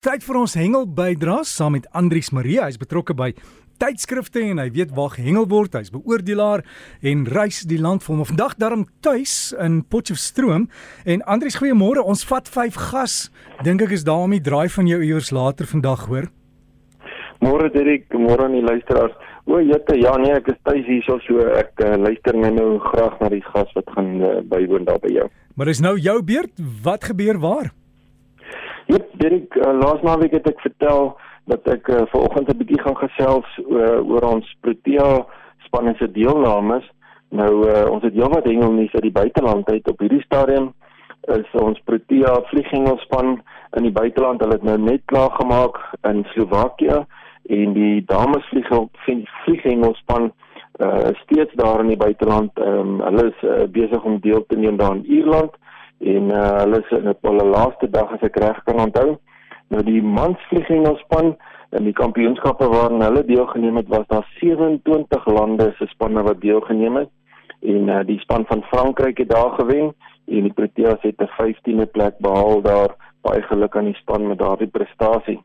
Tyd vir ons hengel bydra saam met Andrius Maria. Hy's betrokke by tydskrifte en hy weet waar gehengel word. Hy's beoordelaar en reis die land vir hom. Vandag daarom tuis in Potchefstroom. En Andrius, goeiemôre. Ons vat 5 gas. Dink ek is daar om die draai van jou uurs later vandag hoor. Môre Dirk, môre aan die luisteraars. O, jette, ja nee, ek is tuis hierso so ek uh, luister nou nou graag na die gas wat gaan uh, bywoon daar by jou. Maar dis nou jou beurt. Wat gebeur waar? Ja, Dirk, uh, laas naweek het ek vertel dat ek uh, vanoggend 'n bietjie gaan gesels uh, oor ons Protea spanne se deelnames. Nou uh, ons het heelwat hengelnuus uit die buiteland uit op hierdie stadium is ons Protea vlieghengelspan in die buiteland. Hulle het nou net klaar gemaak in Slowakië en die dames vlieghengelspan uh steeds daar in die buiteland. Um, hulle is uh, besig om deel te neem daar in Ierland en uh, hulle is in hulle laaste dag as ek reg kan onthou. Nou die mansvliegengerspan in die kampioenskappe waaraan hulle deelgeneem het was daar 27 lande se spanne wat deelgeneem het en uh, die span van Frankryk het daar gewen en die Proteas het 'n 15de plek behaal daar baie geluk aan die span met daardie prestasie.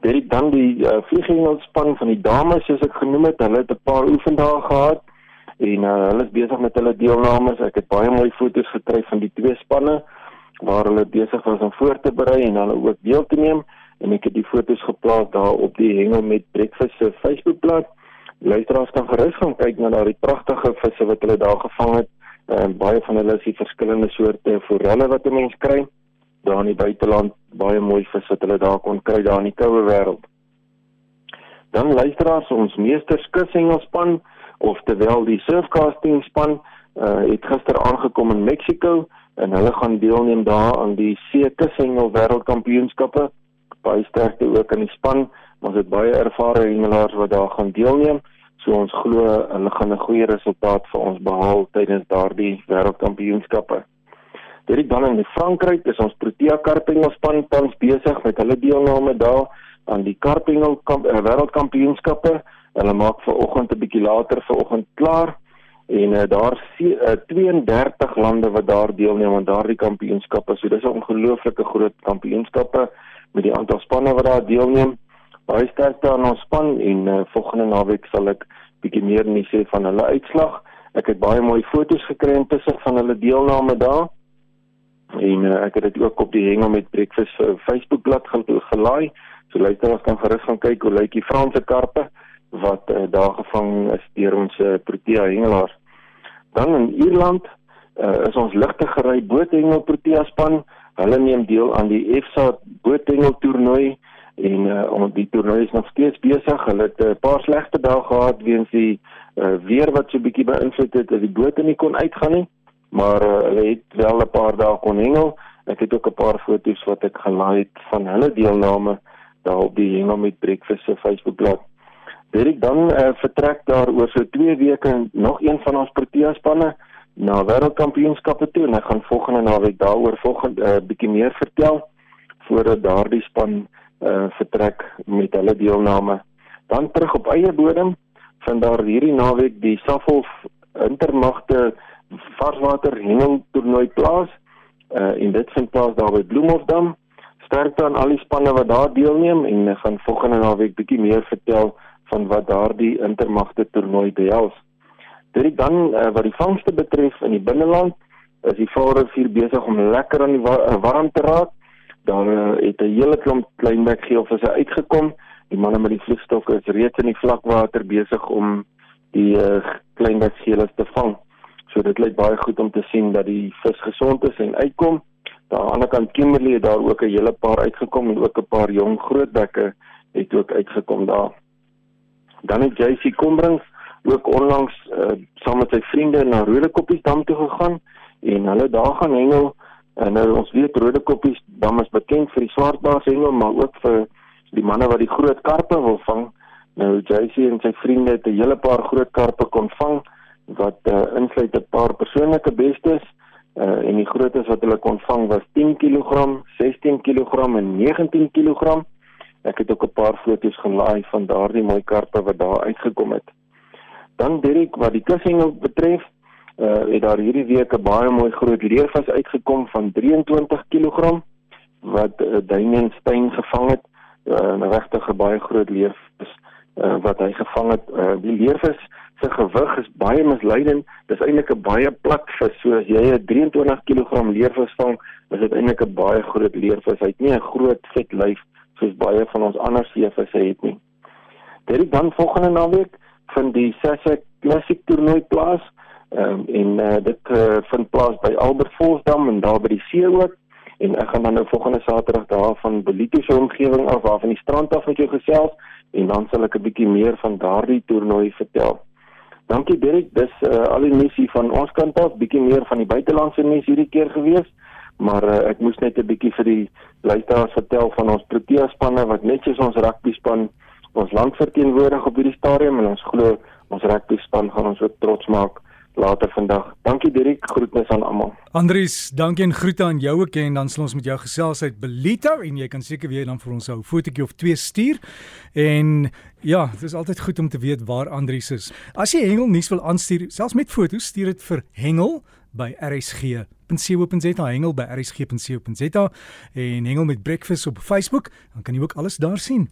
Dit dan die uh, vliegengerspan van die dames soos ek genoem het, hulle het 'n paar oefendae gehad en uh, hulle is besig met hulle deelnames. Ek het baie mooi foto's gekry van die twee spanne waar hulle besig was om voor te berei en hulle ook deel te neem en ek het die foto's geplaas daar op die hengel met breakfast se Facebookblad. Luisteraars kan gerus gaan kyk na daardie pragtige visse wat hulle daar gevang het. En baie van hulle is die verskillende soorte forelle wat 'n mens kry daar in die buiteland. Baie mooi vis wat hulle daar kon kry daar in die koue wêreld. Dan luisteraars ons meesterskushengelspan oftewel die surfcasting span uh, het gister aangekom in Mexiko en hulle gaan deelneem daar aan die seekushengel wêreldkampioenskappe. Baie sterkte ook in die span ons het baie ervare hengelaars wat daar gaan deelneem. So ons glo hulle gaan 'n goeie resultaat vir ons behaal tydens daardie wêreldkampioenskappe. Dit dan in Frankryk is ons Protea karpingelspan tans besig met hulle deelname daar aan die karpingel uh, wêreldkampioenskappe Hulle maak ver oggend 'n bietjie later ver oggend klaar en uh, daar uh, 32 lande wat daar deelneem aan daardie kampioenskappe. So dis 'n ongelooflike groot kampioenskappe met die aantal spanne wat daar deelneem. Baie sterkte aan ons span en uh, volgende naweek sal ek bietjie meer nie sê van hulle uitslag. Ek het baie mooi foto's gekry intussen van hulle deelname daar. En uh, ek het dit ook op die hengel met breakfast Facebook bladsy gelaai. So luisteraars kan gerus gaan kyk hoe lyk die Franse karpe wat uh, daar gevang is deur ons uh, Protea hengelaars. Dan in Ierland uh, is ons ligte gery boothengel Protea span. Hulle neem deel aan die EFSA boothengel toernooi en uh, om die toernooi is nog steeds besig. Hulle het 'n uh, paar slegte dae gehad weens die uh, weer wat so bietjie beïnvloed het dat die bote nie kon uitgaan nie, maar uh, hulle het wel 'n paar dae kon hengel. Ek het ook 'n paar foto's wat ek gelaai het van hulle deelname daar op die hengel met breakfast se Facebookblad. Derek dan uh, vertrek daar oor so 2 weke nog een van ons Protea spanne na wêreldkampioenskappe toe en hy gaan volgende naweek daaroor volgende 'n uh, bietjie meer vertel voordat daardie span uh, vertrek met hulle deelname. Dan terug op eie bodem vind daar hierdie naweek die Safhof Intermagte varswater hengel toernooi plaas uh, en dit vind plaas daar by Bloemhofdam. Sterkte aan al die spanne wat daar deelneem en ek gaan volgende naweek bietjie meer vertel van wat daardie intermagte toernooi behels. Dit dan uh, wat die vangste betref in die binneland is die Vaalrivier besig om lekker aan die wa uh, warm te raak. Daar uh, het 'n hele klomp kleinbek geelvisse uitgekom. Die manne met die vliegstokke is reeds in die vlakwater besig om die uh, kleinbek geelvisse te vang. So dit lyk baie goed om te sien dat die vis gesond is en uitkom. Daar aan die ander kant Kimberley het daar ook 'n hele paar uitgekom en ook 'n paar jong grootbekke het ook uitgekom daar. Dan het JC Kombrings ook onlangs uh, saam met sy vriende na Rodekoppies dam toe gegaan en hulle daar gaan hengel. En nou ons weet Rodekoppies dam is bekend vir die swartbaars hengel, maar ook vir die manne wat die groot karpe wil vang. Nou JC en sy vriende het 'n hele paar groot karpe kon vang wat uh, insluit 'n paar persoonlike bestes. Uh, en die grootes wat hulle kon vang was 10 kg, 16 kg en 19 kg. Ek het ook 'n paar foto's gelaai van daardie mooi karpe wat daar uitgekom het. Dan Dirk, wat die kussingel betref, uh, het daar hierdie week 'n baie mooi groot leervis uitgekom van 23 kg. wat uh, Damian Steyn gevang het, uh, 'n regtig baie groot leervis uh, wat hy gevang het. Uh, die leervis se gewig is baie misleidend. Dis eintlik 'n baie plat vis. So as jy 'n 23 kg leervis vang, is dit eintlik 'n baie groot leervis. Hy het nie 'n groot vet lyf soos baie van ons ander seevisse het nie. Dit dan volgende naweek van die Sasha Classic toernooi plaas. Ehm um, en uh, dit uh, vind plaas by Albert Volsdam en daar by die see ook en ek gaan dan nou volgende Saterdag daar van Belito se omgewing af af van die strand af met jou gesels en dan sal ek 'n bietjie meer van daardie toernooi vertel. Dankie Derek, dis uh, al die missie van ons kant af, bietjie meer van die buitelandse nuus hierdie keer gewees, maar uh, ek moes net 'n bietjie vir die luisteraars vertel van ons Protea spanne wat net soos ons rugby span ons land verteenwoordig op hierdie stadium en ons glo ons rugby span gaan ons ook trots maak later vandag. Dankie Dirk, groetnis aan almal. Andries, dankie en groete aan jou ook en dan sal ons met jou gesels uit Belito en jy kan seker weer dan vir ons 'n fotootjie of twee stuur. En ja, dit is altyd goed om te weet waar Andries is. As jy hengel nuus wil aanstuur, selfs met foto's, stuur dit vir hengel by rsg.co.za hengel by rsg.co.za en hengel met breakfast op Facebook, dan kan jy ook alles daar sien.